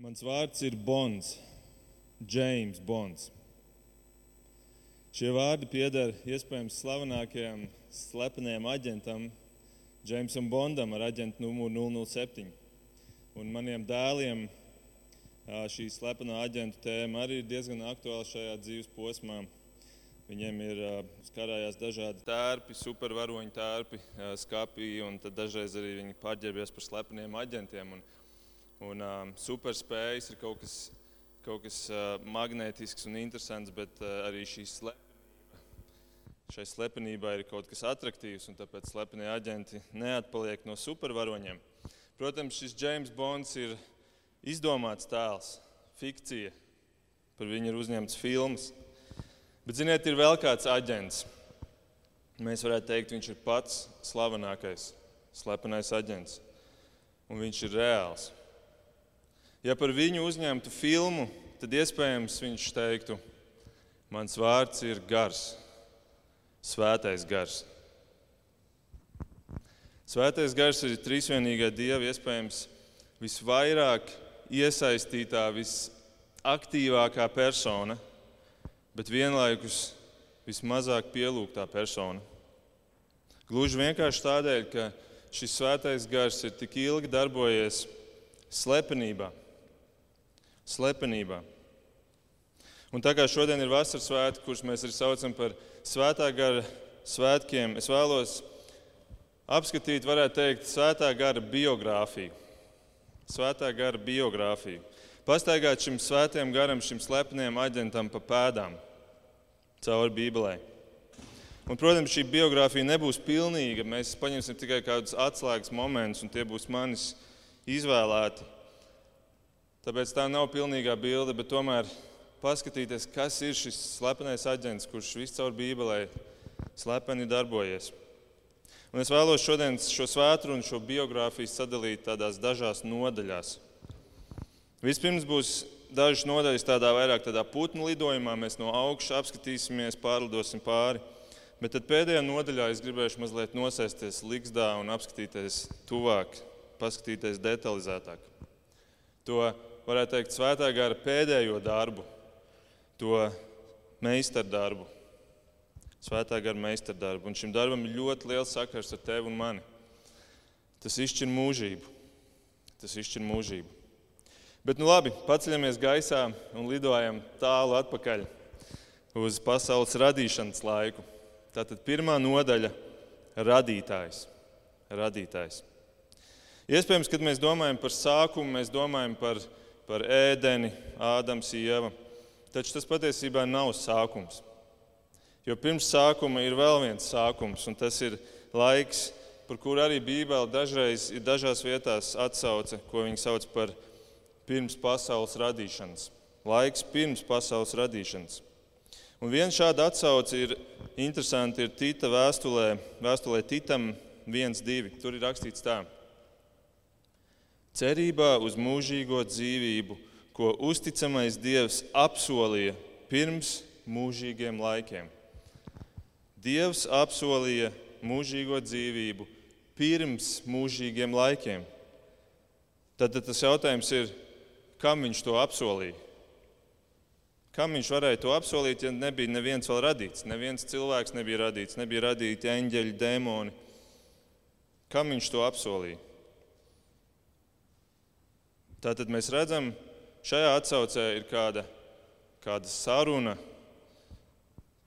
Mans vārds ir Bonds, James Bonds. Šie vārdi pieder iespējams slavenākajam slepenajam aģentam, Jamesam Bondam ar aģentu numuru 007. Un maniem dēliem šī slepenā aģentu tēma arī ir diezgan aktuāla šajā dzīves posmā. Viņiem ir skarājās dažādi tērpi, supervaroņu tērpi, skāpī, un dažreiz arī viņi pārģērbies par slepeniem aģentiem. Un, Un um, superspējas ir kaut kas, kaut kas uh, magnētisks un interesants, bet uh, arī šī slepenība. Šai slepenībai ir kaut kas attraktīvs, un tāpēc slepenie aģenti neatpaliek no supervaroņiem. Protams, šis James Bonds ir izdomāts tēls, fikcija. Par viņu ir uzņemts filmas. Bet, ziniet, ir vēl kāds aģents. Mēs varētu teikt, viņš ir pats slavenākais, slepenais aģents. Un viņš ir reāls. Ja par viņu uzņemtu filmu, tad iespējams viņš teiktu, mans vārds ir gars, svētais gars. Svētais gars ir trīsvienīgā dieva iespējams visvairāk iesaistītā, visaktīvākā persona, bet vienlaikus vismazāk pielūgtā persona. Gluži vienkārši tādēļ, ka šis svētais gars ir tik ilgi darbojies slepenībā slepenībā. Un tā kā šodien ir vasaras svētki, kurus mēs arī saucam par svētā gara svētkiem, es vēlos apskatīt, varētu teikt, svētā gara biogrāfiju. Svētā gara biogrāfiju. Pastaigāt šim svētajam garam, šim slepenajam aģentam pa pēdām cauri Bībelē. Un, protams, šī biogrāfija nebūs pilnīga. Mēs paņemsim tikai kādus atslēgas momentus, un tie būs manis izvēlēti. Tāpēc tā nav pilnīgā bilde, bet tomēr paskatīties, kas ir šis slepenais aģents, kurš viscaur Bībelē slepeni darbojies. Un es vēlos šodien šo svētru un šo biogrāfiju sadalīt tādās dažās nodaļās. Vispirms būs dažas nodaļas tādā vairāk tādā putnu lidojumā, mēs no augšas apskatīsimies, pārlidosim pāri. Bet tad pēdējā nodaļā es gribēšu mazliet nosēsties Ligzdā un apskatīties tuvāk, paskatīties detalizētāk. To varētu teikt, svētā gara pēdējo darbu, to meistardarbu. Svētā gara meistardarbu. Un šim darbam ir ļoti liels sakars ar tevi un mani. Tas izšķir mūžību. Tas izšķir mūžību. Bet, nu labi, paceļamies gaisā un lidojam tālu atpakaļ uz pasaules radīšanas laiku. Tātad pirmā nodaļa - radītājs. radītājs. Iespējams, kad mēs domājam par sākumu, mēs domājam par par ēdeni, Ādams, Ieva. Taču tas patiesībā nav sākums. Jo pirms sākuma ir vēl viens sākums, un tas ir laiks, par kuru arī Bībele dažreiz ir dažās vietās atsauce, ko viņi sauc par pirms pasaules radīšanas. Laiks pirms pasaules radīšanas. Un viena šāda atsauce ir interesanti, ir Tita vēstulē, vēstulē Titam 1.2. Tur ir rakstīts tā cerībā uz mūžīgo dzīvību, ko uzticamais Dievs apsolīja pirms mūžīgiem laikiem. Dievs apsolīja mūžīgo dzīvību pirms mūžīgiem laikiem. Tad, tad tas jautājums ir, kam viņš to apsolīja? Kam viņš varēja to apsolīt, ja nebija neviens vēl radīts? Neviens cilvēks nebija radīts, nebija radīti eņģeļi, dēmoni. Kam viņš to apsolīja? Tātad mēs redzam, šajā atsaucē ir kāda, kāda saruna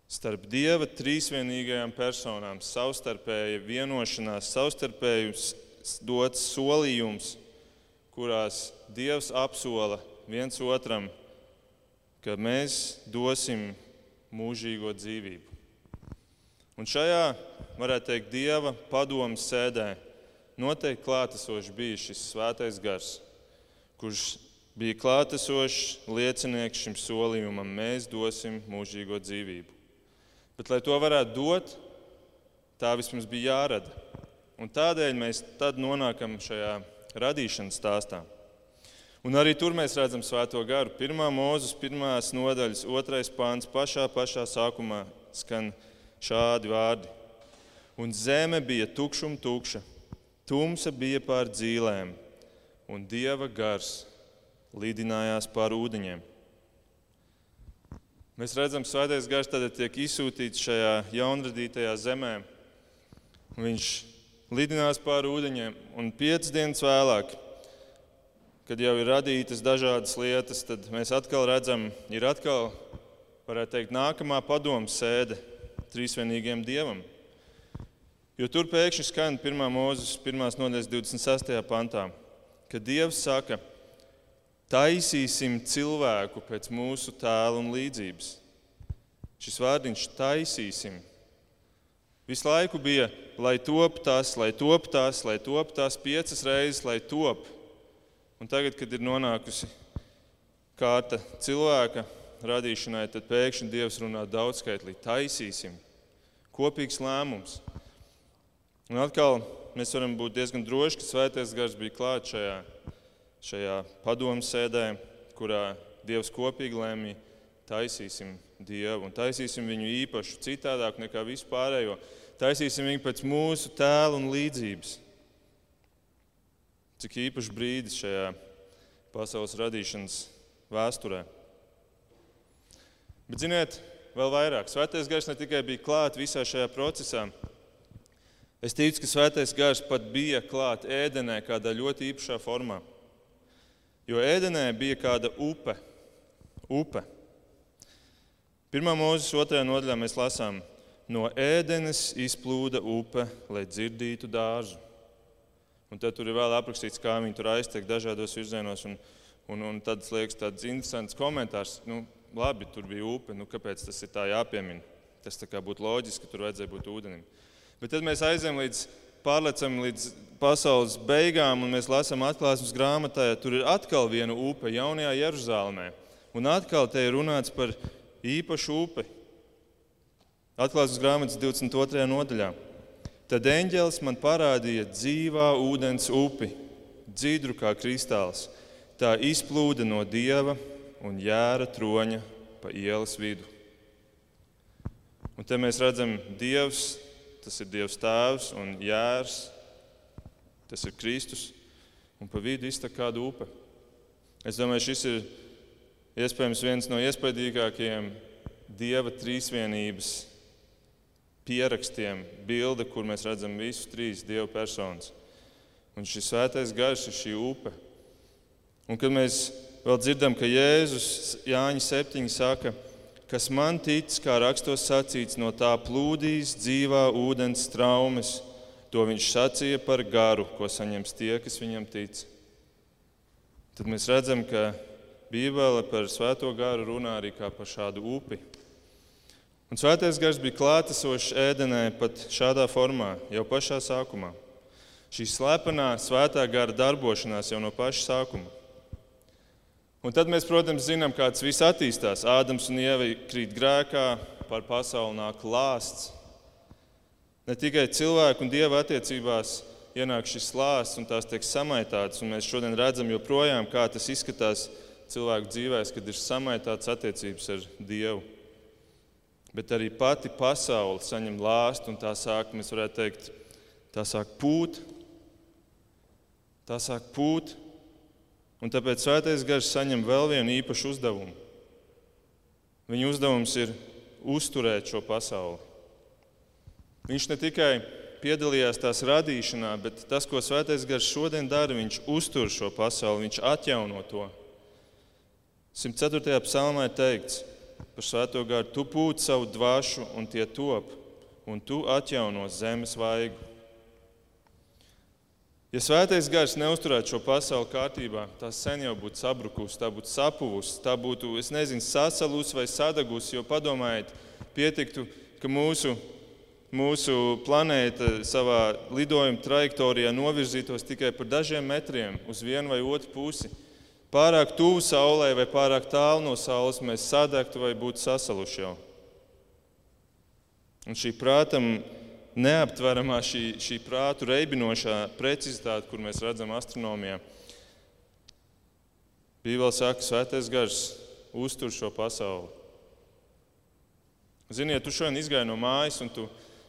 starp Dieva trīsvienīgajām personām, savstarpēja vienošanās, savstarpējums dots solījums, kurās Dievs apsola viens otram, ka mēs dosim mūžīgo dzīvību. Un šajā, varētu teikt, Dieva padomu sēdē noteikti klātesoši bija šis svētais gars kurš bija klātesošs liecinieks šim solījumam, mēs dosim mūžīgo dzīvību. Bet, lai to varētu dot, tā vismaz bija jārada. Un tādēļ mēs tad nonākam šajā radīšanas stāstā. Un arī tur mēs redzam svēto garu. Pirmā mūzes, pirmās nodaļas, otrais pāns, pašā, pašā sākumā skan šādi vārdi. Un zeme bija tukšuma tukša, tumsa bija pār dzīvēm, un Dieva gars līdinājās pāri ūdeņiem. Mēs redzam, ka svētais gars tad tiek izsūtīts šajā jaunradītajā zemē. Viņš lidinās pāri ūdeņiem, un piecas dienas vēlāk, kad jau ir radītas dažādas lietas, tad mēs atkal redzam, ir atkal, varētu teikt, nākamā padomu sēde trīsvienīgiem dievam. Jo tur pēkšņi skan 1. mūzes 1. nodaļas 26. pantā, kad Dievs saka, taisīsim cilvēku pēc mūsu tēla un līdzības. Šis vārdiņš taisīsim. Visu laiku bija, lai top tas, lai top tas, lai top tas piecas reizes, lai top. Un tagad, kad ir nonākusi kārta cilvēka radīšanai, tad pēkšņi Dievs runā daudzskaitlī. Taisīsim. Kopīgs lēmums. Un atkal mēs varam būt diezgan droši, ka Svētais Gars bija klāts šajā, šajā padomu sēdē, kurā Dievs kopīgi lēmīja, taisīsim Dievu un taisīsim viņu īpašu, citādāk nekā vispārējo. Taisīsim viņu pēc mūsu tēla un līdzības. Cik īpašs brīdis šajā pasaules radīšanas vēsturē. Bet, ziniet, vēl vairāk. Svētais gars ne tikai bija klāts visā šajā procesā, Es ticu, ka Svētais Gars pat bija klāt ēdenē kādā ļoti īpašā formā. Jo ēdenē bija kāda upe. upe. Pirmā mūzes otrajā nodaļā mēs lasām, no ēdenes izplūda upe, lai dzirdītu dārzu. Un tad tur ir vēl aprakstīts, kā viņi tur aiztiek dažādos virzienos. Un, un, un tad liekas tāds interesants komentārs. Nu, labi, tur bija upe, nu, kāpēc tas ir tā jāpiemina? Tas tā kā būtu loģiski, ka tur vajadzēja būt ūdenim. Bet tad mēs aizējām līdz, pārlecam līdz pasaules beigām, un mēs lasām atklāsmes grāmatā, ja tur ir atkal viena upe jaunajā Jeruzalemē. Un atkal te ir runāts par īpašu upi. Atklāsmes grāmatas 22. nodaļā. Tad eņģēlis man parādīja dzīvā ūdens upi, dzīdru kā kristāls. Tā izplūda no dieva un jēra troņa pa ielas vidu. Un te mēs redzam, Dievs tas ir Dievs Tēvs un Jērs, tas ir Kristus, un pa vidu iztek kāda upe. Es domāju, šis ir iespējams viens no iespaidīgākajiem Dieva trīsvienības pierakstiem, bilde, kur mēs redzam visus trīs Dieva personas. Un šis svētais gars ir šī upe. Un kad mēs vēl dzirdam, ka Jēzus Jāņa 7 saka, ka kas man tic, kā rakstos sacīts, no tā plūdīs dzīvā ūdens traumas. To viņš sacīja par garu, ko saņems tie, kas viņam tic. Tad mēs redzam, ka Bībele par svēto garu runā arī kā par šādu upi. Un svētais gars bija klātesošs ēdenē pat šādā formā, jau pašā sākumā. Šī slepenā svētā gara darbošanās jau no paša sākuma. Un tad mēs, protams, zinām, kā tas viss attīstās. Ādams un Ieva krīt grēkā, par pasauli nāk lāsts. Ne tikai cilvēku un dieva attiecībās ienāk šis lāsts un tās tiek samaitātas, un mēs šodien redzam joprojām, kā tas izskatās cilvēku dzīvēs, kad ir samaitātas attiecības ar Dievu. Bet arī pati pasaule saņem lāstu, un tā sāk, mēs varētu teikt, tā sāk pūt. Tā sāk pūt, Un tāpēc Svētais Gars saņem vēl vienu īpašu uzdevumu. Viņa uzdevums ir uzturēt šo pasauli. Viņš ne tikai piedalījās tās radīšanā, bet tas, ko Svētais Gars šodien dara, viņš uztur šo pasauli, viņš atjauno to. 104. psalmā ir teikts par Svēto Garu: Tu pūti savu dvašu, un tie top, un tu atjauno zemes vaigu. Ja svētais gars neusturētu šo pasauli kārtībā, tā sen jau būtu sabrukusi, tā būtu sapuvusi, tā būtu, es nezinu, sasalusi vai sadagusi. Jo padomājiet, pietiktu, ka mūsu, mūsu planēta savā lidojuma trajektorijā novirzītos tikai par dažiem metriem uz vienu vai otru pusi. Pārāk tuvu saulē vai pārāk tālu no saules mēs sadegtu vai būtu sasaluši jau. Un šī prātam neaptveramā šī, šī prātu reibinošā precizitāte, kur mēs redzam astronomijā. Bībeli saka, ka svētais gars uztur šo pasauli. Ziniet, tu šodien izgāji no mājas un tu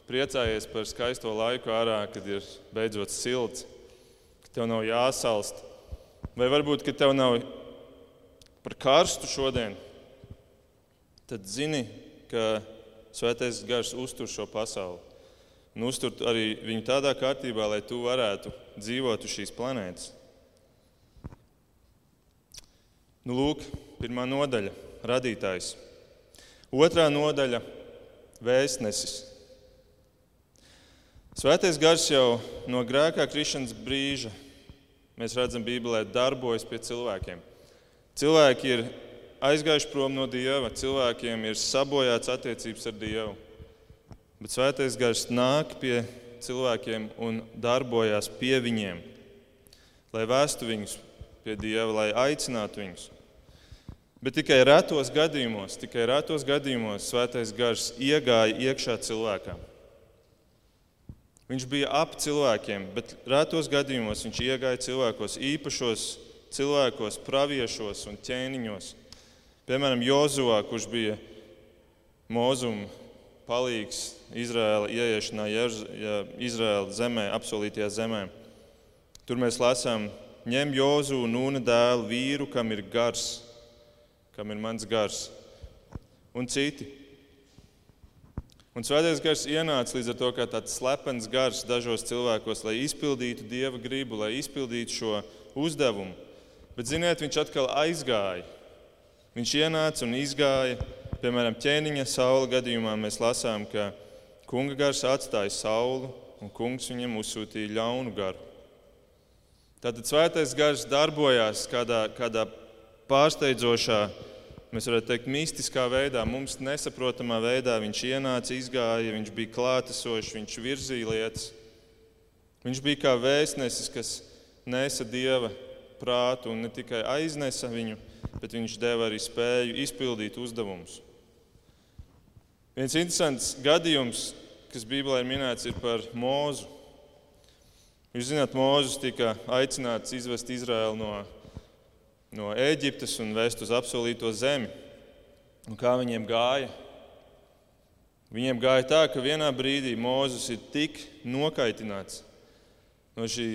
priecājies par skaisto laiku ārā, kad ir beidzot silts, ka tev nav jāsalst. Vai varbūt, ka tev nav par karstu šodien, tad zini, ka Svētais Gars uztur šo pasauli. Un uztur arī viņu tādā kārtībā, lai tu varētu dzīvot uz šīs planētas. Nu, lūk, pirmā nodaļa - radītājs. Otrā nodaļa - vēstnesis. Svētais gars jau no grēkā krišanas brīža, mēs redzam, Bībelē darbojas pie cilvēkiem. Cilvēki ir aizgājuši prom no Dieva, cilvēkiem ir sabojāts attiecības ar Dievu. Bet Svētais gars nāk pie cilvēkiem un darbojas pie viņiem, lai vēstu viņus pie Dieva, lai aicinātu viņus. Bet tikai retos gadījumos, tikai retos gadījumos Svētais gars iegāja iekšā cilvēkā. Viņš bija ap cilvēkiem, bet retos gadījumos viņš iegāja cilvēkos, īpašos cilvēkos, praviešos un ķēniņos. Piemēram, Jozovā, kurš bija mūzuma palīgs Izraēla ieiešanā Izraēla zemē, apsolītajā zemē. Tur mēs lasām, ņem Jozu un Nūna dēlu vīru, kam ir gars, kam ir mans gars, un citi. Un svētais gars ienāca līdz ar to kā tāds slepens gars dažos cilvēkos, lai izpildītu dieva gribu, lai izpildītu šo uzdevumu. Bet, ziniet, viņš atkal aizgāja. Viņš ienāca un izgāja. Piemēram, ķēniņa saula gadījumā mēs lasām, ka kunga gars atstāja saulu un kungs viņam uzsūtīja ļaunu garu. Tātad svētais gars darbojās kādā, kādā pārsteidzošā, mēs varētu teikt, mistiskā veidā, mums nesaprotamā veidā. Viņš ienāca, izgāja, viņš bija klātesošs, viņš virzīja lietas. Viņš bija kā vēstnesis, kas nesa dieva prātu un ne tikai aiznesa viņu, bet viņš deva arī spēju izpildīt uzdevumus. Viens interesants gadījums, kas Bībelē ir minēts, ir par mūzu. Jūs zināt, Mūzes tika aicināts izvest Izraēlu no, no Eģiptes un vest uz apsolīto zemi. Un kā viņiem gāja? Viņiem gāja tā, ka vienā brīdī Mūzes ir tik nokaitināts no šī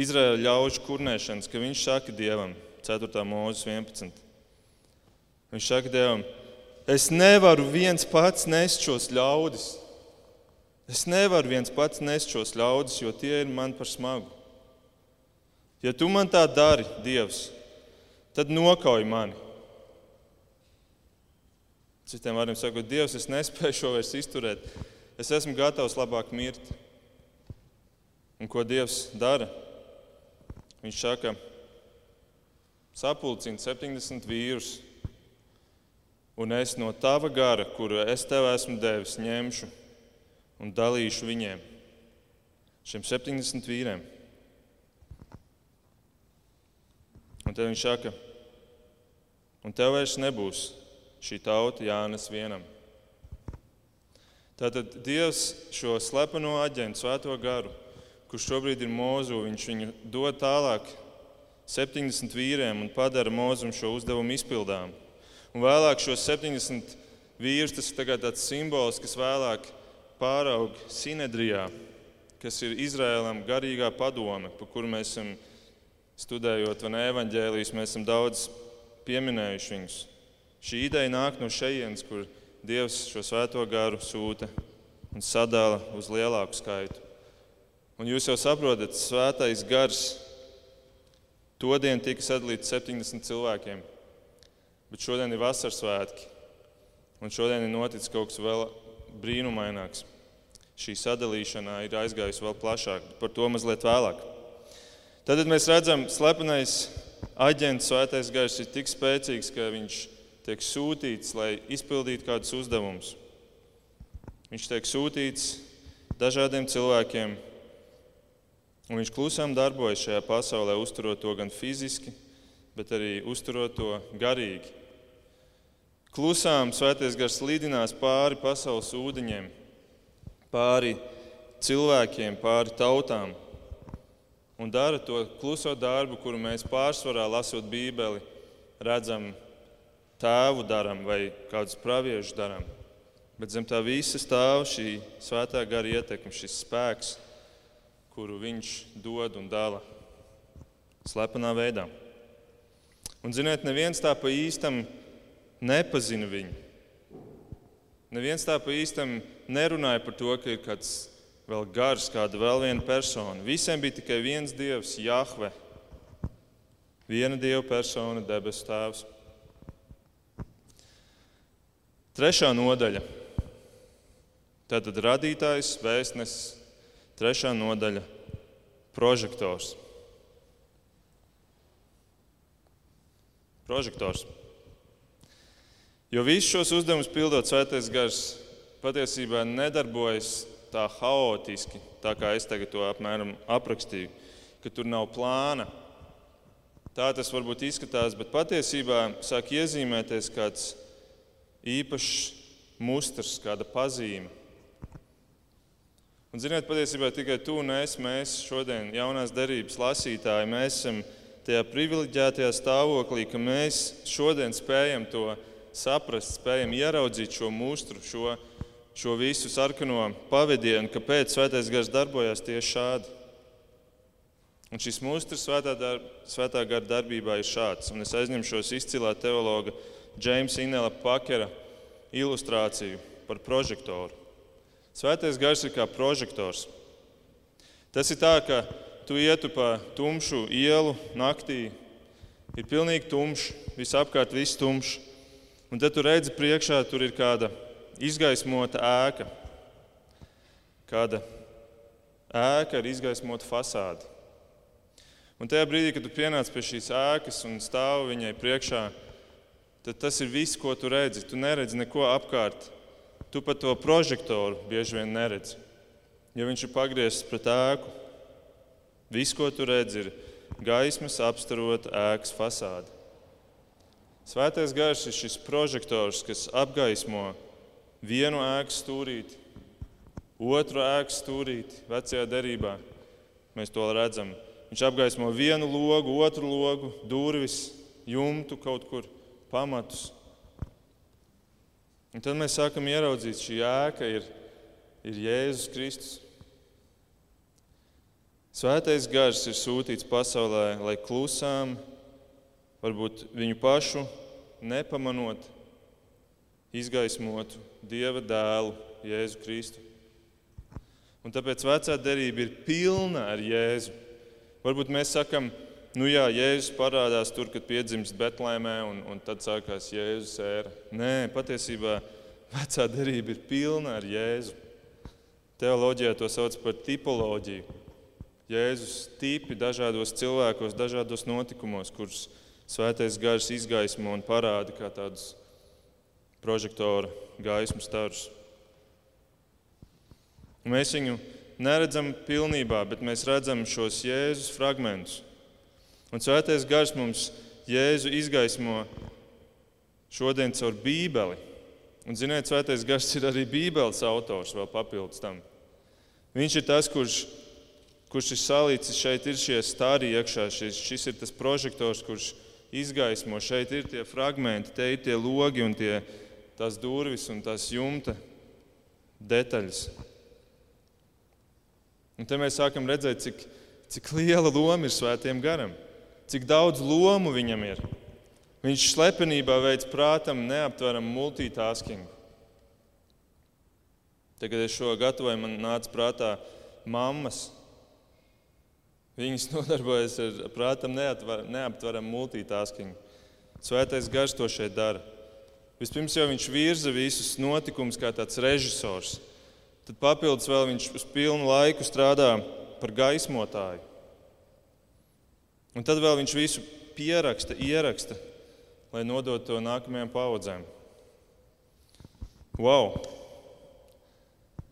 Izraēla ļaužu kurnēšanas, ka viņš saka Dievam, 4. mūzes 11. Viņš saka Dievam, es nevaru viens pats nest šos ļaudis. Es nevaru viens pats nest šos ļaudis, jo tie ir man par smagu. Ja tu man tā dari, Dievs, tad nokauj mani. Citiem vārdiem sakot, Dievs, es nespēju šo vairs izturēt. Es esmu gatavs labāk mirt. Un ko Dievs dara? Viņš saka, sapulcini 70 vīrus, un es no tava gara, kuru es tev esmu devis, ņemšu un dalīšu viņiem, šiem 70 vīriem. Un tad viņš saka, un tev vairs nebūs šī tauta Jānis vienam. Tātad Dievs šo slepeno aģentu, svēto garu, kurš šobrīd ir mūzu, viņš viņu dod tālāk 70 vīriem un padara mūzum šo uzdevumu izpildām. Un vēlāk šos 70 vīrus, tas ir tāds simbols, kas vēlāk pāraug Sinedrijā, kas ir Izrēlam garīgā padome, par kuru mēs esam studējot vai evaņģēlījus, mēs esam daudz pieminējuši viņus. Šī ideja nāk no šejienes, kur Dievs šo svēto garu sūta un sadala uz lielāku skaitu. Un jūs jau saprotat, svētais gars to dienu tika sadalīts 70 cilvēkiem. Bet šodien ir vasaras svētki. Un šodien ir noticis kaut kas vēl brīnumaināks. Šī sadalīšana ir aizgājusi vēl plašāk, par to mazliet vēlāk. Tad mēs redzam, ka slepenais aģents, svētais gars, ir tik spēcīgs, ka viņš tiek sūtīts, lai izpildītu kādus uzdevumus. Viņš tiek sūtīts dažādiem cilvēkiem, Un viņš klusām darbojas šajā pasaulē, uzturot to gan fiziski, bet arī uzturot to garīgi. Klusām svētais gars lidinās pāri pasaules ūdeņiem, pāri cilvēkiem, pāri tautām un dara to kluso darbu, kuru mēs pārsvarā lasot Bībeli, redzam, tēvu darām vai kādus praviešus darām. Bet zem tā visa stāv šī svētā gara ietekme, šis spēks kuru viņš dod un dala slepenā veidā. Un, ziniet, neviens tā pa īstam nepazina viņu. Neviens tā pa īstam nerunāja par to, ka ir kāds vēl gars, kāda vēl viena persona. Visiem bija tikai viens dievs, Jahve. Viena dieva persona, debesu tēvs. Trešā nodaļa. Tātad radītājs, vēstnesis, trešā nodaļa - prožektors. Prožektors. Jo visus šos uzdevumus pildot Svētais Gars patiesībā nedarbojas tā haotiski, tā kā es tagad to apmēram aprakstīju, ka tur nav plāna. Tā tas varbūt izskatās, bet patiesībā sāk iezīmēties kāds īpašs mustrs, kāda pazīme. Un, ziniet, patiesībā tikai tu un es, mēs šodien, jaunās derības lasītāji, mēs esam tajā privileģētajā stāvoklī, ka mēs šodien spējam to saprast, spējam ieraudzīt šo mustru, šo, šo visu sarkano pavadienu, kāpēc Svētais Gars darbojas tieši šādi. Un šis mustrs svētā, darb, svētā gara darbībā ir šāds. Un es aizņemšos izcilā teologa Džeimsa Inela Pakera ilustrāciju par prožektoru. Svētais gars ir kā prožektors. Tas ir tā, ka tu ietu pa tumšu ielu naktī, ir pilnīgi tumšs, visapkārt viss tumšs, un tad tu redzi priekšā, tur ir kāda izgaismota ēka, kāda ēka ar izgaismotu fasādi. Un tajā brīdī, kad tu pienāc pie šīs ēkas un stāvi viņai priekšā, tad tas ir viss, ko tu redzi. Tu neredzi neko apkārt. Tu pat to prožektoru bieži vien neredzi. Jo viņš ir pagriezts pret ēku. Viss, ko tu redzi, ir gaismas apstarot ēkas fasādi. Svētais gars ir šis prožektors, kas apgaismo vienu ēkas stūrīti, otru ēkas stūrīti, vecajā derībā. Mēs to redzam. Viņš apgaismo vienu logu, otru logu, durvis, jumtu kaut kur pamatus. Un tad mēs sākam ieraudzīt, šī ēka ir, ir Jēzus Kristus. Svētais gars ir sūtīts pasaulē, lai klusām, varbūt viņu pašu nepamanot, izgaismotu Dieva dēlu Jēzu Kristu. Un tāpēc vecā derība ir pilna ar Jēzu. Varbūt mēs sakām, Nu jā, Jēzus parādās tur, kad piedzimst Betlēmē, un, un tad sākās Jēzus ēra. Nē, patiesībā vecā derība ir pilna ar Jēzu. Teoloģijā to sauc par tipoloģiju. Jēzus tipi dažādos cilvēkos, dažādos notikumos, kurus svētais gars izgaismo un parāda kā tādus prožektora gaismu starus. Mēs viņu neredzam pilnībā, bet mēs redzam šos Jēzus fragmentus. Un svētais gars mums Jēzu izgaismo šodien caur Bībeli. Un, ziniet, svētais gars ir arī Bībeles autors vēl papildus tam. Viņš ir tas, kurš, kurš ir salīdzis, šeit ir šie stāri iekšā, šis, šis ir tas prožektors, kurš izgaismo. Šeit ir tie fragmenti, te ir tie logi un tie, tās durvis un tās jumta detaļas. Un te mēs sākam redzēt, cik, cik liela loma ir svētiem garam cik daudz lomu viņam ir. Viņš slepenībā veids prātam neaptveramu multitasking. Tagad es šo gatavoju, man nāca prātā mammas. Viņas nodarbojas ar prātam neaptveramu multitasking. Svētais gars to šeit dara. Vispirms jau viņš virza visus notikumus kā tāds režisors. Tad papildus vēl viņš uz pilnu laiku strādā par gaismotāju. Un tad vēl viņš visu pieraksta, ieraksta, lai nodotu to nākamajām paudzēm. Wow!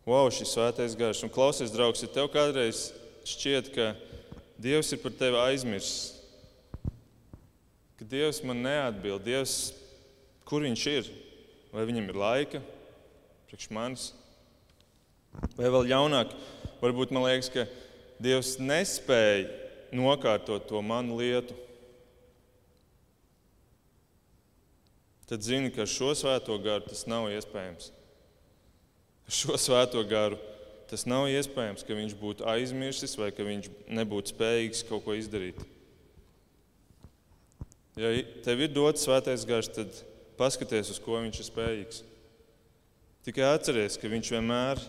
Wow, šis svētais gars. Un klausies, draugs, ja tev kādreiz šķiet, ka Dievs ir par tevi aizmirsis, ka Dievs man neatbild, Dievs, kur viņš ir? Vai viņam ir laika priekš manis? Vai vēl ļaunāk, varbūt man liekas, ka Dievs nespēja nokārtot to manu lietu, tad zini, ka ar šo svēto garu tas nav iespējams. Ar šo svēto garu tas nav iespējams, ka viņš būtu aizmirsis vai ka viņš nebūtu spējīgs kaut ko izdarīt. Ja tev ir dots svētais gars, tad paskaties, uz ko viņš ir spējīgs. Tikai atceries, ka viņš vienmēr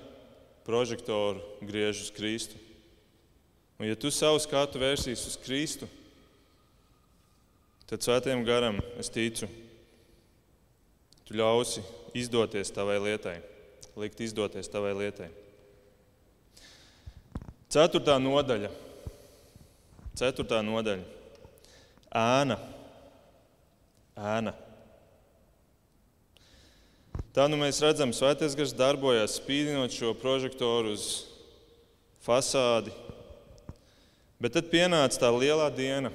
prožektoru griež uz Kristu. Un, ja tu savu skatu vērsīsi uz Kristu, tad svētajam garam, es ticu, tu ļausi izdoties tavai lietai, likt izdoties tavai lietai. Ceturtā nodaļa. Ceturtā nodaļa. Ēna. Ēna. Tā nu mēs redzam, Svētais gars darbojas spīdinot šo prožektoru uz fasādi. Bet tad pienāca tā lielā diena,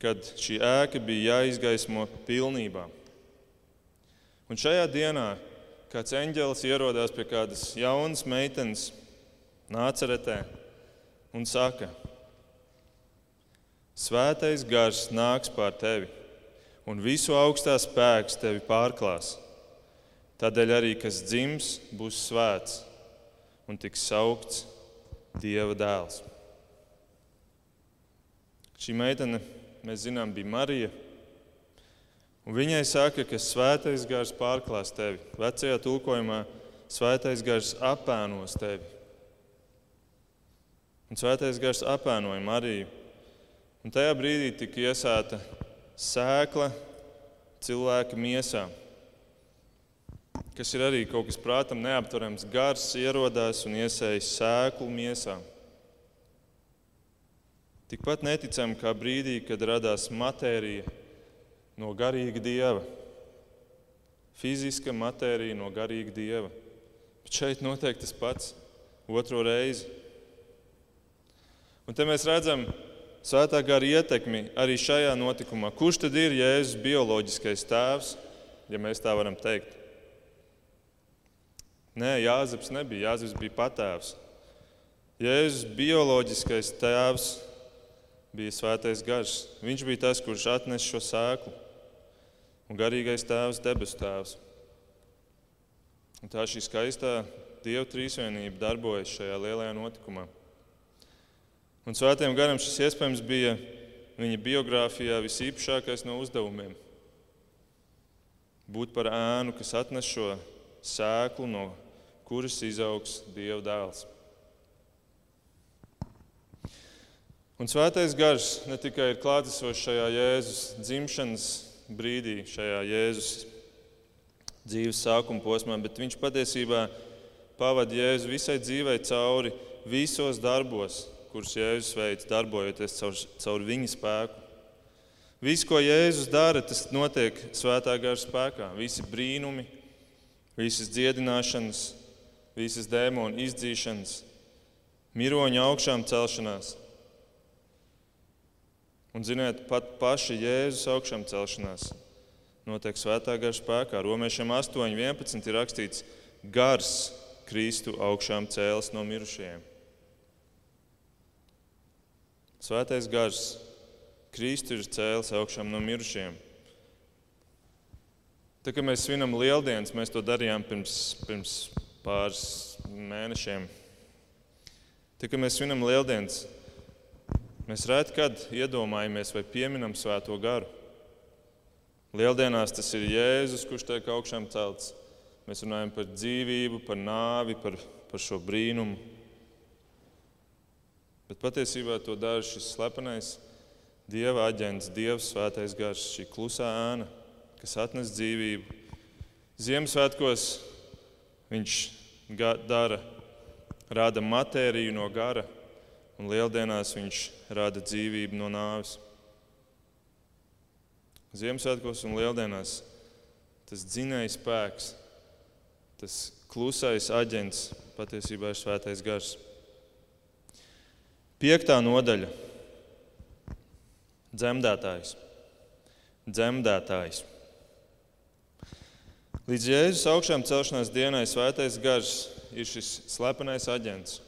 kad šī ēka bija jāizgaismo pilnībā. Un šajā dienā kāds eņģelis ierodās pie kādas jaunas meitenes, nāceretē, un saka, Svētais gars nāks pār tevi, un visu augstā spēks tevi pārklās. Tādēļ arī kas dzims, būs svēts un tiks saukts Dieva dēls. Šī meitene, mēs zinām, bija Marija. Un viņai saka, ka svētais gars pārklās tevi. Vecajā tulkojumā svētais gars apēnos tevi. Un svētais gars apēnoja Mariju. Un tajā brīdī tika iesēta sēkla cilvēka miesā kas ir arī kaut kas prātam neaptverams. Gars ierodās un iesējas sēklu miesā. Tikpat neticami kā brīdī, kad radās matērija no garīga dieva. Fiziska matērija no garīga dieva. Bet šeit notiek tas pats otro reizi. Un te mēs redzam svētā gara ietekmi arī šajā notikumā. Kurš tad ir Jēzus bioloģiskais tēvs, ja mēs tā varam teikt? Nē, Jāzeps nebija. Jāzeps bija patēvs. Jēzus bioloģiskais tēvs bija svētais gars. Viņš bija tas, kurš atnesa šo sēklu. Un garīgais tēvs, debesu tēvs. Un tā šī skaistā Dieva trīsvienība darbojas šajā lielajā notikumā. Un svētajam garam šis iespējams bija viņa biogrāfijā visīpašākais no uzdevumiem. Būt par ēnu, kas atnes šo sēklu no kuras izaugs Dieva dēls. Un svētais gars ne tikai ir klātesošs šajā Jēzus dzimšanas brīdī, šajā Jēzus dzīves sākuma posmā, bet viņš patiesībā pavadīja Jēzu visai dzīvei cauri visos darbos, kurus Jēzus veids, darbojoties caur, caur viņa spēku. Viss, ko Jēzus dara, tas notiek svētā gara spēkā. Visi brīnumi, visas dziedināšanas, visas dēmonu izdzīšanas, miroņa augšām celšanās. Un, ziniet, pat paši Jēzus augšām celšanās notiek svētā gara spēkā. Romiešiem 8.11 ir rakstīts, gars Kristu augšām cēlis no mirušajiem. Svētais gars Kristu ir cēlis augšām no mirušajiem. Tā kā mēs svinam lieldienas, mēs to darījām pirms, pirms pāris mēnešiem. Tad, kad mēs svinam lieldienas, mēs reti kad iedomājamies vai pieminam Svēto garu. Lieldienās tas ir Jēzus, kurš tiek augšām celts. Mēs runājam par dzīvību, par nāvi, par, par šo brīnumu. Bet patiesībā to dara šis slepenais Dieva aģents, Dievs, Svētais Gars, šī klusā ēna, kas atnes dzīvību. Ziemassvētkos Viņš dara, rada matēriju no gara, un lieldienās viņš rada dzīvību no nāves. Ziemassvētkos un lieldienās tas dzinējs spēks, tas klusais aģents patiesībā ir svētais gars. Piektā nodaļa - dzemdētājs. dzemdētājs. Līdz Jēzus augšām celšanās dienai svētais gars ir šis slepenais aģents,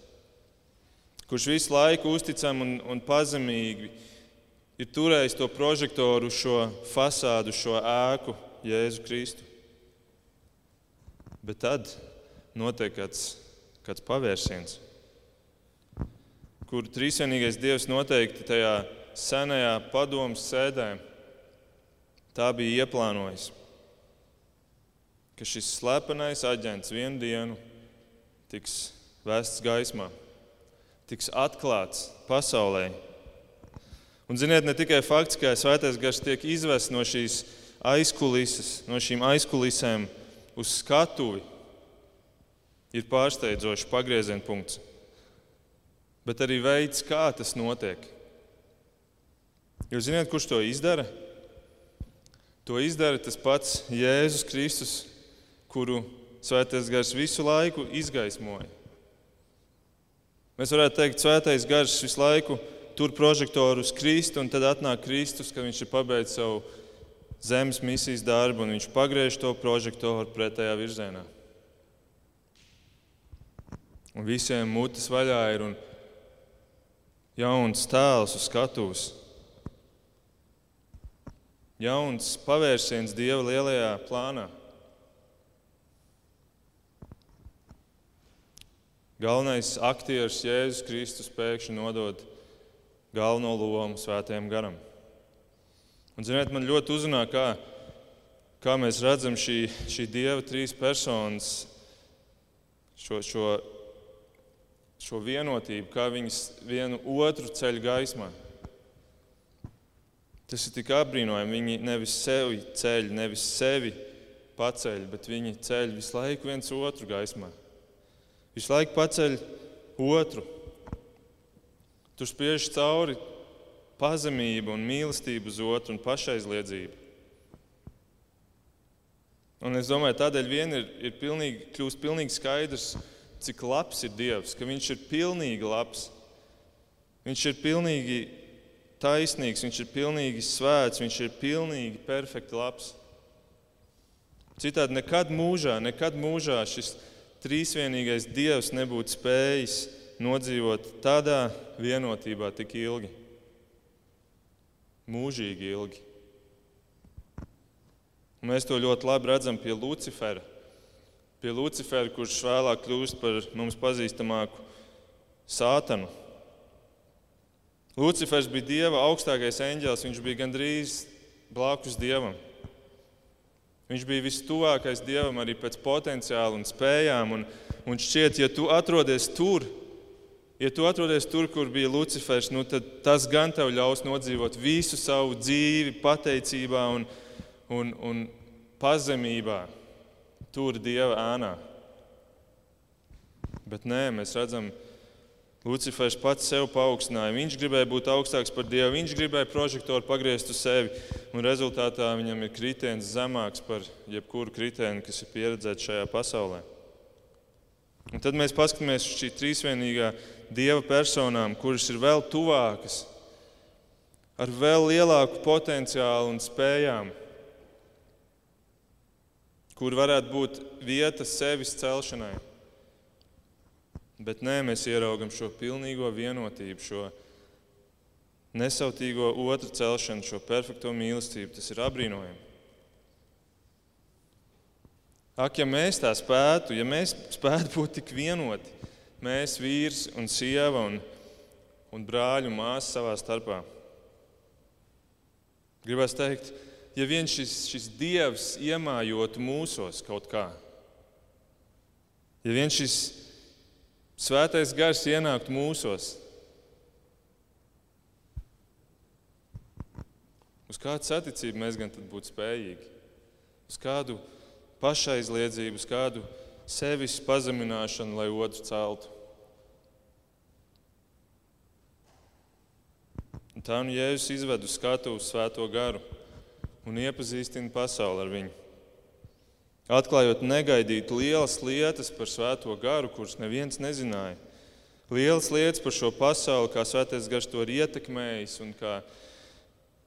kurš visu laiku uzticami un, un pazemīgi ir turējis to prožektoru, šo fasādu, šo ēku Jēzu Kristu. Bet tad notiek kāds, kāds pavērsiens, kur trīsvienīgais Dievs noteikti tajā senajā padomus sēdē tā bija ieplānojusi, ka šis slepenais aģents vienu dienu tiks vests gaismā, tiks atklāts pasaulē. Un, ziniet, ne tikai fakts, ka svētais gars tiek izvests no šīs aizkulises, no šīm aizkulisēm uz skatuvi, ir pārsteidzošs pagrieziena punkts, bet arī veids, kā tas notiek. Jūs zināt, kurš to izdara? To izdara tas pats Jēzus Kristus, kuru Svētais Gars visu laiku izgaismoja. Mēs varētu teikt, ka Svētais Gars visu laiku tur prožektoru uz Kristu, un tad atnāk Kristus, kad viņš ir pabeidzis savu zemes misijas darbu, un viņš pagriež to prožektoru pretējā virzienā. Un visiem mutes vaļā ir un jauns tēls uz skatuves. Jauns pavērsiens Dieva lielajā plānā. Galvenais aktieris Jēzus Kristus pēkšņi nodod galveno lomu svētajam garam. Un, ziniet, man ļoti uzrunā, kā, kā mēs redzam šī, šī Dieva trīs personas šo, šo šo vienotību, kā viņas vienu otru ceļ gaismā. Tas ir tik apbrīnojami. Viņi nevis sevi ceļ, nevis sevi paceļ, bet viņi ceļ visu laiku viens otru gaismā. Visu laiku paceļ otru. Tur spiež cauri pazemība un mīlestība uz otru un pašaizliedzība. Un es domāju, tādēļ vien ir, ir pilnīgi, kļūst pilnīgi skaidrs, ka cik labs ir Dievs, ka Viņš ir pilnīgi labs. Viņš ir pilnīgi taisnīgs, Viņš ir pilnīgi svēts, Viņš ir pilnīgi perfekti labs. Citādi nekad mūžā, nekad mūžā šis trīsvienīgais Dievs nebūtu spējis nodzīvot tādā vienotībā tik ilgi. Mūžīgi ilgi. Mēs to ļoti labi redzam pie Lucifera pie Lucifera, kurš vēlāk kļūst par mums pazīstamāku sātanu. Lucifers bija Dieva augstākais eņģēlis, viņš bija gandrīz blakus Dievam. Viņš bija vistuvākais Dievam arī pēc potenciāla un spējām. Un, un šķiet, ja tu atrodies tur, ja tu atrodies tur, kur bija Lucifers, nu, tad tas gan tev ļaus nodzīvot visu savu dzīvi pateicībā un, un, un pazemībā tur Dieva ēnā. Bet nē, mēs redzam, Lucifers pats sev paaugstināja. Viņš gribēja būt augstāks par Dievu, viņš gribēja prožektoru pagriezt uz sevi, un rezultātā viņam ir kritiens zemāks par jebkuru kritienu, kas ir pieredzēts šajā pasaulē. Un tad mēs paskatāmies uz šī trīsvienīgā Dieva personām, kuras ir vēl tuvākas, ar vēl lielāku potenciālu un spējām kur varētu būt vieta sevis celšanai. Bet nē, mēs ieraugam šo pilnīgo vienotību, šo nesautīgo otru celšanu, šo perfekto mīlestību. Tas ir apbrīnojami. Ak, ja mēs tā spētu, ja mēs spētu būt tik vienoti, mēs, vīrs un sieva un, un brāļi un māsas savā starpā. Gribētu teikt, ja vien šis, šis dievs iemājotu mūsos kaut kā, ja vien šis svētais gars ienāktu mūsos, uz kādu saticību mēs gan būtu spējīgi? Uz kādu pašaizliedzību, uz kādu sevis pazemināšanu, lai otru celtu? Un tā nu Jēzus izved uz skatuves svēto garu un iepazīstina pasauli ar viņu. Atklājot negaidītu lielas lietas par svēto garu, kuras neviens nezināja. Lielas lietas par šo pasauli, kā svētais gars to ir ietekmējis un kā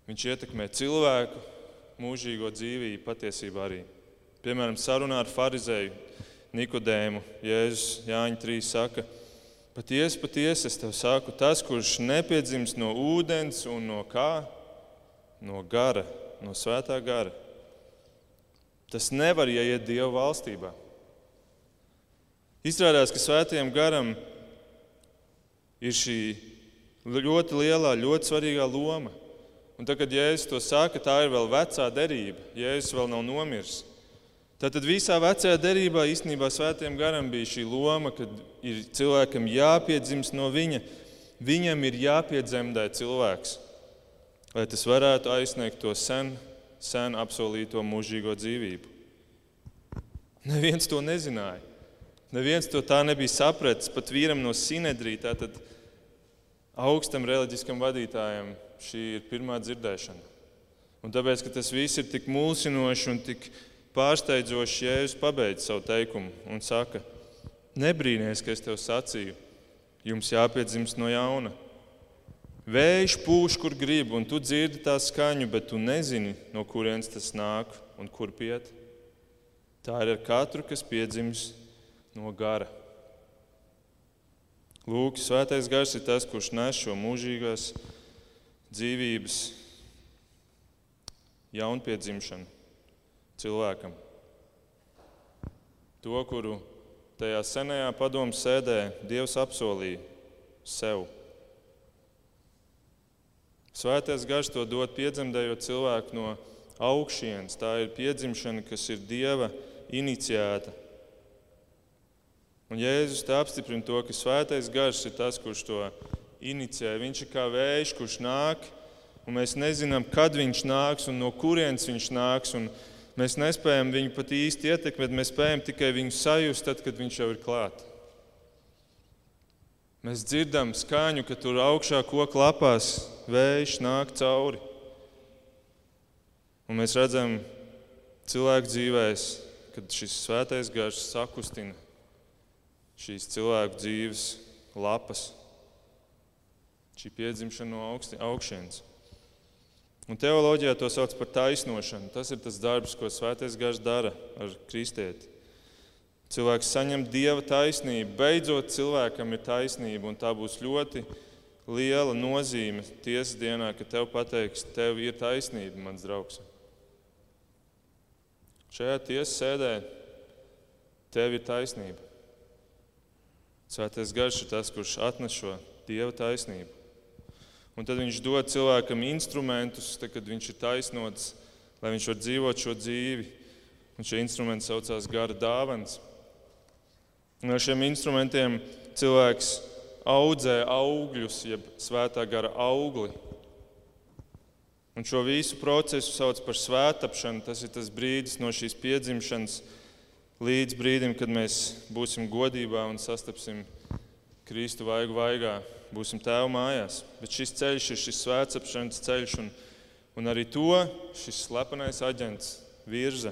viņš ietekmē cilvēku mūžīgo dzīvību patiesībā arī. Piemēram, sarunā ar farizēju Nikodēmu Jēzus Jāņa 3 saka, patiesi, patiesi es tev saku, tas, kurš nepiedzims no ūdens un no kā? No gara no svētā gara. Tas nevar ieiet Dieva valstībā. Izrādās, ka svētajam garam ir šī ļoti lielā, ļoti svarīgā loma. Un tad, kad Jēzus to saka, tā ir vēl vecā derība. Jēzus vēl nav nomiris. Tātad visā vecajā derībā īstenībā svētiem garam bija šī loma, kad ir cilvēkam jāpiedzimst no viņa. Viņam ir jāpiedzemdē cilvēks, lai tas varētu aizsniegt to sen, sen apsolīto mūžīgo dzīvību. Neviens to nezināja. Neviens to tā nebija sapratis. Pat vīram no Sinedrija, tātad augstam reliģiskam vadītājam, šī ir pirmā dzirdēšana. Un tāpēc, ka tas viss ir tik mulsinoši un tik pārsteidzoši, Jēzus pabeidz savu teikumu un saka, nebrīnīties, ka es tev sacīju, jums jāpiedzimst no jauna. Vējš pūš, kur grib, un tu dzirdi tā skaņu, bet tu nezini, no kurienes tas nāk un kur piet. Tā ir ar katru, kas piedzimst no gara. Lūk, svētais gars ir tas, kurš nes šo mūžīgās dzīvības jaunpiedzimšanu cilvēkam. To, kuru tajā senajā padomu sēdē Dievs apsolīja sev. Svētais gars to dod piedzemdējot cilvēku no augšienes. Tā ir piedzimšana, kas ir Dieva iniciēta. Un Jēzus te apstiprina to, ka svētais gars ir tas, kurš to inicijē. Viņš ir kā vējš, kurš nāk, un mēs nezinām, kad viņš nāks un no kurienes viņš nāks. Mēs nespējam viņu pat īsti ietekmēt, mēs spējam tikai viņu sajust, tad, kad viņš jau ir klāts. Mēs dzirdam skaņu, ka tur augšā koku lapās vējš nāk cauri. Un mēs redzam cilvēku dzīvēm, kad šis svētais gars sakustina šīs cilvēku dzīves lapas, šī piedzimšana no augšas. Un teoloģijā to sauc par taisnošanu. Tas ir tas darbs, ko Svētais Gars dara ar kristieti. Cilvēks saņem dieva taisnību, beidzot cilvēkam ir taisnība, un tā būs ļoti liela nozīme tiesas dienā, ka tev pateiks, tev ir taisnība, mans draugs. Šajā tiesas sēdē tev ir taisnība. Svētais garš ir tas, kurš atnes šo dieva taisnību. Un tad viņš dod cilvēkam instrumentus, tad, kad viņš ir taisnots, lai viņš varētu dzīvot šo dzīvi. Un šie instrumenti saucās gara dāvans. Ar šiem instrumentiem cilvēks audzē augļus, jeb svētā gara augli. Un šo visu procesu sauc par svētāpšanu. Tas ir tas brīdis no šīs piedzimšanas līdz brīdim, kad mēs būsim godībā un sastapsim Kristu vaigu vaigā, būsim tēva mājās. Bet šis ceļš ir šis svētapšanas ceļš, un, un arī to šis slepenais aģents virza.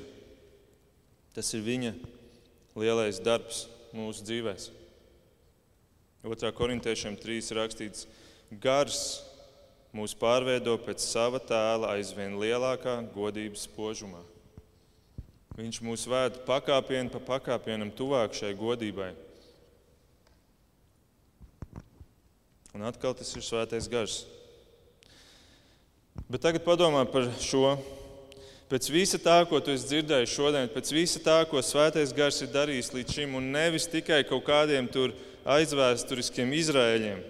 Tas ir viņa lielais darbs mūsu dzīvēm. 2. korintiešiem 3 rakstīts, gars mūs pārveido pēc sava tēla aizvien lielākā godības spožumā. Viņš mūs vēd pakāpienu pa pakāpienam tuvāk šai godībai. Un atkal tas ir svētais gars. Bet tagad padomā par šo. Pēc visa tā, ko tu esi dzirdējis šodien, pēc visa tā, ko svētais gars ir darījis līdz šim, un nevis tikai kaut kādiem tur aizvēsturiskiem izrēļiem,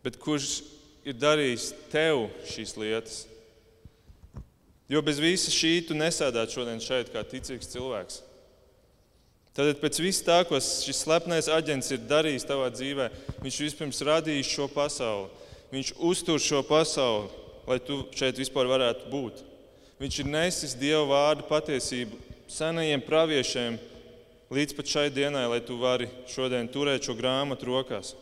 bet kurš ir darījis tev šīs lietas. Jo bez visa šī tu nesēdētu šodien šeit kā ticīgs cilvēks. Tad pēc visu tā, ko šis slepenais aģents ir darījis tavā dzīvē, viņš vispirms radījis šo pasauli. Viņš uztur šo pasauli, lai tu šeit vispār varētu būt. Viņš ir nesis Dieva vārdu patiesību senajiem praviešiem līdz pat šai dienai, lai tu vari šodien turēt šo grāmatu rokās.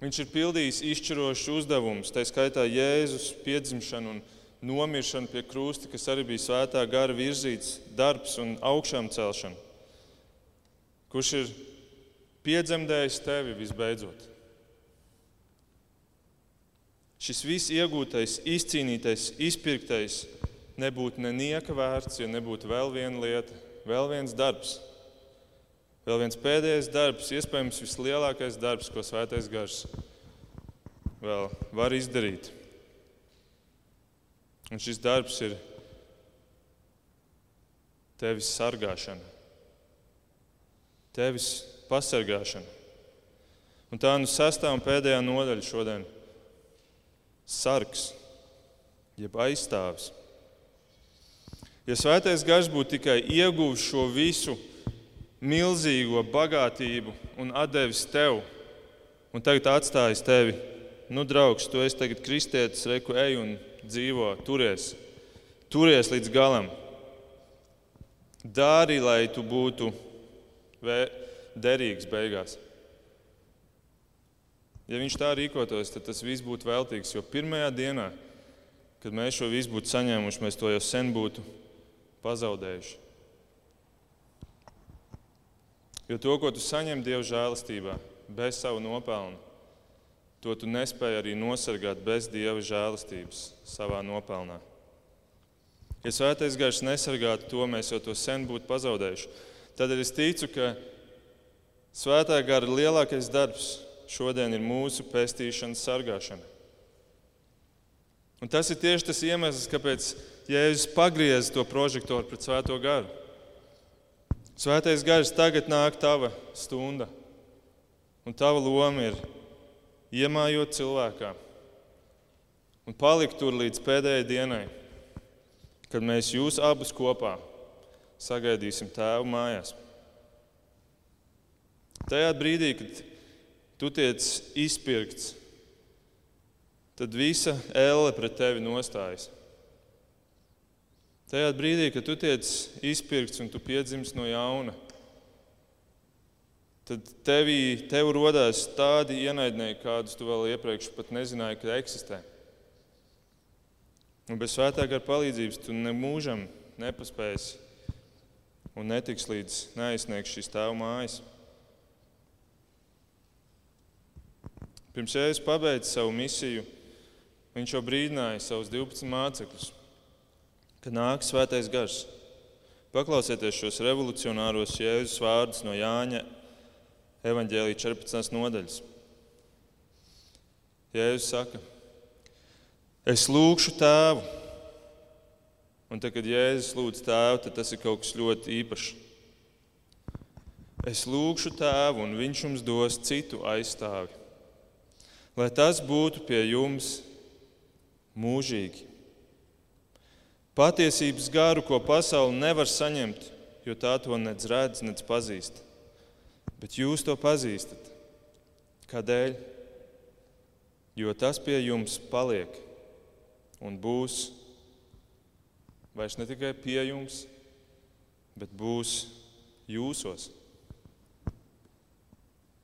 Viņš ir pildījis izšķirošus uzdevumus, tā skaitā Jēzus piedzimšanu un nomiršana pie krusta, kas arī bija svētā gara virzīts darbs un augšām celšana. Kurš ir piedzemdējis tevi visbeidzot? Šis viss iegūtais, izcīnītais, izpirktais nebūtu nenieka vērts, ja nebūtu vēl viena lieta, vēl viens darbs. Vēl viens pēdējais darbs, iespējams, vislielākais darbs, ko Svētais Gars vēl var izdarīt. Un šis darbs ir tevis sargāšana, tevis pasargāšana. Un tā nu sastā un pēdējā nodaļa šodien. Sargs, jeb aizstāvis. Ja svētais gars būtu tikai ieguvis šo visu milzīgo bagātību un devis tev, un tagad atstājis tevi, nu, draugs, tu esi tagad kristietis, reku ej un dzīvo, turies, turies līdz galam. Dari, lai tu būtu derīgs beigās. Ja viņš tā rīkotos, tad tas viss būtu veltīgs. Jo pirmajā dienā, kad mēs šo visu būtu saņēmuši, mēs to jau sen būtu pazaudējuši. Jo to, ko tu saņem Dieva žēlastībā, bez savu nopelnu, to tu nespēji arī nosargāt bez Dieva žēlastības savā nopelnā. Ja svētais gars nesargātu to, mēs jau to sen būtu pazaudējuši. Tad es ticu, ka svētā gara lielākais darbs šodien ir mūsu pestīšanas sargāšana. Un tas ir tieši tas iemesls, kāpēc Jēzus pagriez to prožektoru pret Svēto garu. Svētais gars tagad nāk tava stunda, un tava loma ir iemājot cilvēkā un palikt tur līdz pēdējai dienai, kad mēs jūs abus kopā sagaidīsim tēvu mājās. Tajā brīdī, kad tu tiec izpirkts, tad visa elle pret tevi nostājas. Tajā brīdī, kad tu tiec izpirkts un tu piedzimst no jauna, tad tevī, tev rodās tādi ienaidnieki, kādus tu vēl iepriekš pat nezināji, ka eksistē. Un bez svētā gara palīdzības tu nemūžam nepaspēsi un netiks līdz neaizsniegts šīs tēva mājas. Pirms Jēzus pabeidza savu misiju, viņš jau brīdināja savus 12 mācekļus, ka nāks svētais gars. Paklausieties šos revolucionāros Jēzus vārdus no Jāņa evaņģēlīja 14. nodaļas. Jēzus saka, es lūgšu tēvu. Un tad, kad Jēzus lūdz tēvu, tad tas ir kaut kas ļoti īpašs. Es lūgšu tēvu, un viņš jums dos citu aizstāvi lai tas būtu pie jums mūžīgi. Patiesības garu, ko pasaule nevar saņemt, jo tā to nedz redz, nedz pazīst. Bet jūs to pazīstat. Kādēļ? Jo tas pie jums paliek un būs vairs ne tikai pie jums, bet būs jūsos.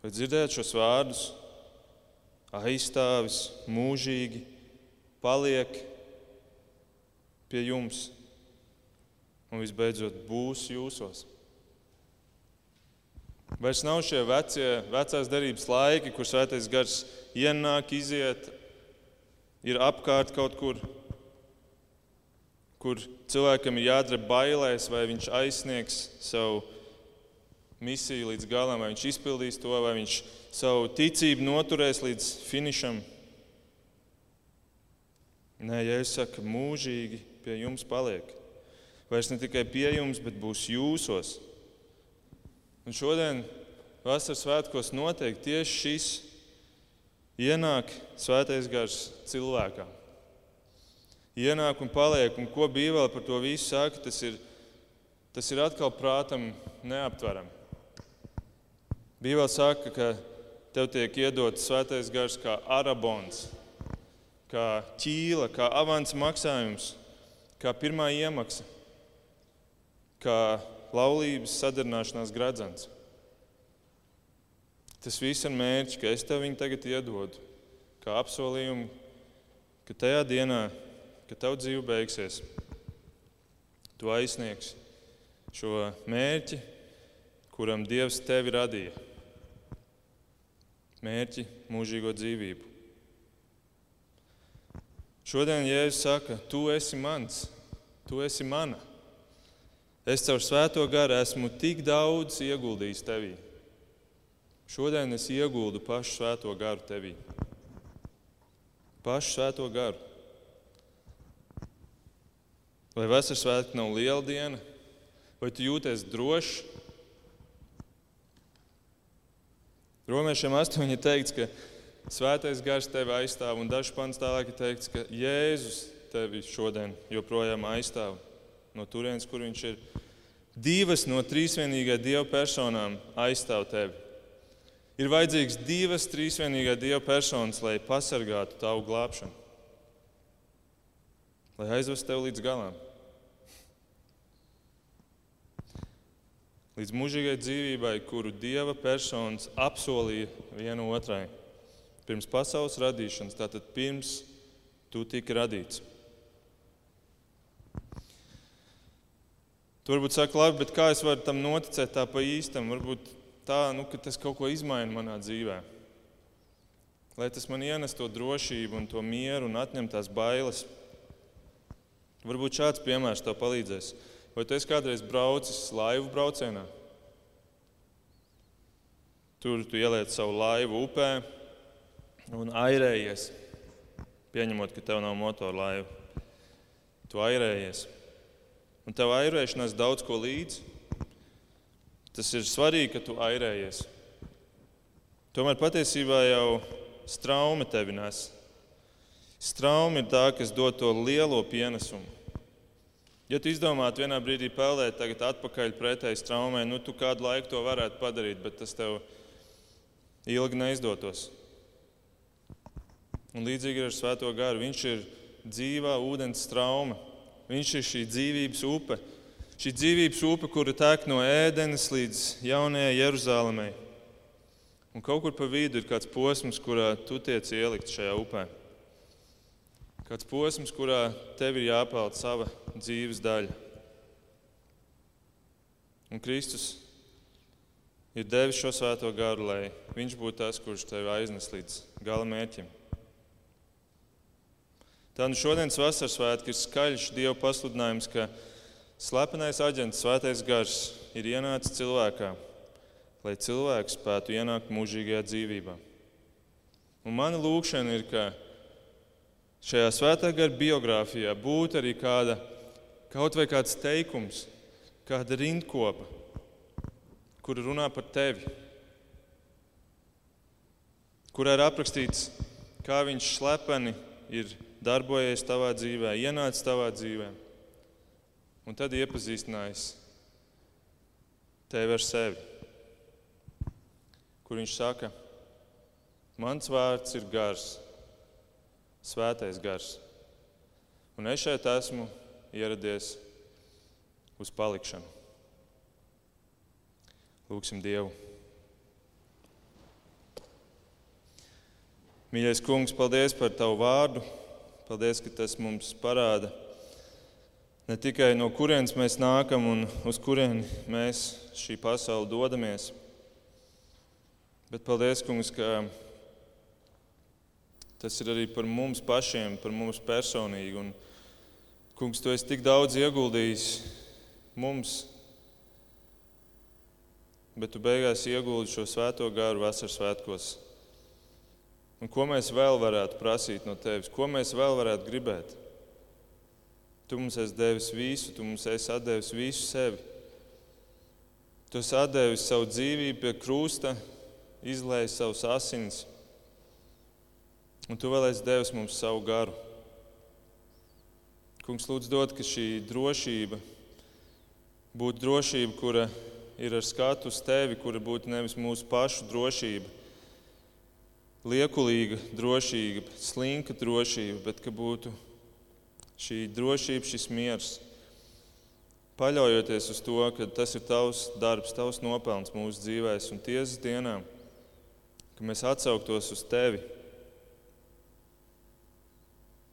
Vai dzirdējat šos vārdus? Aizstāvis mūžīgi, paliek pie jums un visbeidzot būs jūsos. Vairs nav šie vecie, vecās derības laiki, kur svētais gars ienāk, iziet, ir apkārt kaut kur, kur cilvēkam ir jādara bailēs, vai viņš aizsniegs savu misiju līdz galam, vai viņš izpildīs to, vai viņš savu ticību noturēs līdz finišam. Nē, ja es saku, mūžīgi pie jums paliek. Vairs ne tikai pie jums, bet būs jūsos. Un šodien, vasaras svētkos, notiek tieši šis ienāk svētais gars cilvēkā. Ienāk un paliek, un ko Bībele par to visu saka, tas ir, tas ir atkal prātam neaptverami. Bībele saka, ka tev tiek iedots svētais gars kā arabons, kā ķīla, kā avans maksājums, kā pirmā iemaksa, kā laulības sadarināšanās gradzens. Tas viss ir mērķis, ka es tev viņu tagad iedodu, kā apsolījumu, ka tajā dienā, kad tev dzīve beigsies, tu aizsniegsi šo mērķi, kuram Dievs tevi radīja mērķi mūžīgo dzīvību. Šodien Jēzus saka, tu esi mans, tu esi mana. Es caur svēto garu esmu tik daudz ieguldījis tevī. Šodien es ieguldu pašu svēto garu tevī. Pašu svēto garu. Vai vasaras svētki nav liela diena, vai tu jūties drošs Romiešiem 8 ir teikts, ka Svētais gars tevi aizstāv, un dažs pants tālāk ir teikts, ka Jēzus tevi šodien joprojām aizstāv no turienes, kur viņš ir. Divas no trīsvienīgā Dieva personām aizstāv tevi. Ir vajadzīgs divas trīsvienīgā Dieva personas, lai pasargātu tavu glābšanu, lai aizvestu tevi līdz galam. Līdz mūžīgai dzīvībai, kuru Dieva personas apsolīja viena otrai pirms pasaules radīšanas, tātad pirms tu tika radīts. Tu varbūt saki, labi, bet kā es varu tam noticēt tā pa īstam? Varbūt tā, nu, ka tas kaut ko izmaina manā dzīvē. Lai tas man ienes to drošību un to mieru un atņem tās bailes. Varbūt šāds piemērs tev palīdzēs. Vai tu esi kādreiz braucis laivu braucienā? Tur tu ieliec savu laivu upē un airējies. Pieņemot, ka tev nav motora laiva. Tu airējies un tev airēšanās daudz ko līdzi. Tas ir svarīgi, ka tu airējies. Tomēr patiesībā jau straume tevi nes. Straume ir tā, kas dod to lielo pienesumu. Ja tu izdomātu vienā brīdī peldēt, tagad atpakaļ pretēji straumē, nu tu kādu laiku to varētu padarīt, bet tas tev ilgi neizdotos. Un līdzīgi ar Svēto garu. Viņš ir dzīvā ūdens strauma. Viņš ir šī dzīvības upe, šī dzīvības upe, kura tek no ēdenes līdz jaunajai Jeruzalemei. Un kaut kur pa vidu ir kāds posms, kurā tu tiec ielikt šajā upē. Kāds posms, kurā tev ir jāpeld sava dzīves daļa. Un Kristus ir devis šo svēto garu, lai viņš būtu tas, kurš tevi aiznes līdz gala mērķim. Tā nu šodienas vasaras svētki ir skaļš Dieva pasludinājums, ka slepenais aģents, svētais gars, ir ienācis cilvēkā, lai cilvēks spētu ienākt mūžīgajā dzīvībā. Un mana lūkšana ir, ka šajā svētā gara biogrāfijā būtu arī kāda, kaut vai kāds teikums, kāda rindkopa, kur runā par tevi, kurā ir aprakstīts, kā viņš slepeni ir darbojies tavā dzīvē, ienācis tavā dzīvē, un tad iepazīstinājis tevi ar sevi. Kur viņš saka, mans vārds ir gars, svētais gars, un es šeit esmu ieradies uz palikšanu. Lūksim Dievu! Mīļais kungs, paldies par tavu vārdu! Paldies, ka tas mums parāda ne tikai no kurienes mēs nākam un uz kurieni mēs šī pasauli dodamies, bet paldies, kungs, ka tas ir arī par mums pašiem, par mums personīgi. Un, kungs, tu esi tik daudz ieguldījis mums, bet tu beigās ieguldi šo svēto garu vasaras svētkos. Un ko mēs vēl varētu prasīt no tevis? Ko mēs vēl varētu gribēt? Tu mums esi devis visu, tu mums esi devis visu sevi. Tu esi devis savu dzīvību pie krusta, izlējis savus asins, un tu vēl esi devis mums savu garu. Kungs, lūdzu, dod, ka šī drošība būtu drošība, kura ir ar skatu uz tevi, kura būtu nevis mūsu pašu drošība, liekulīga drošība, slinka drošība, bet ka būtu šī drošība, šis miers. Paļaujoties uz to, ka tas ir tavs darbs, tavs nopelns mūsu dzīvēs un tiesas dienā, ka mēs atsauktos uz tevi.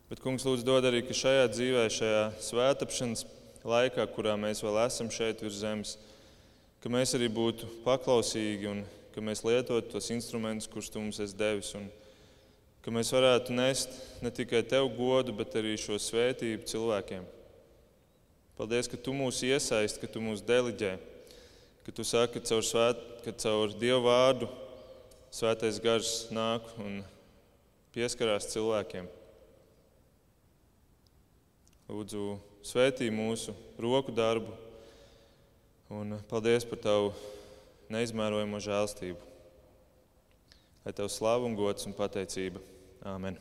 Bet, kungs, lūdzu, dod arī, ka šajā dzīvē, šajā svētāpšanas laikā, kurā mēs vēl esam šeit virs zemes, ka mēs arī būtu paklausīgi un ka mēs lietotu tos instrumentus, kurus tu mums esi devis. Un ka mēs varētu nest ne tikai tev godu, bet arī šo svētību cilvēkiem. Paldies, ka tu mūs iesaisti, ka tu mūs deliģē, ka tu saki, ka caur, svēt, ka caur Dievu vārdu svētais gars nāk un pieskarās cilvēkiem. Lūdzu, svētī mūsu roku darbu un paldies par tavu neizmērojamo žēlstību. lai tev slāva un gods un pateicība. Āmen!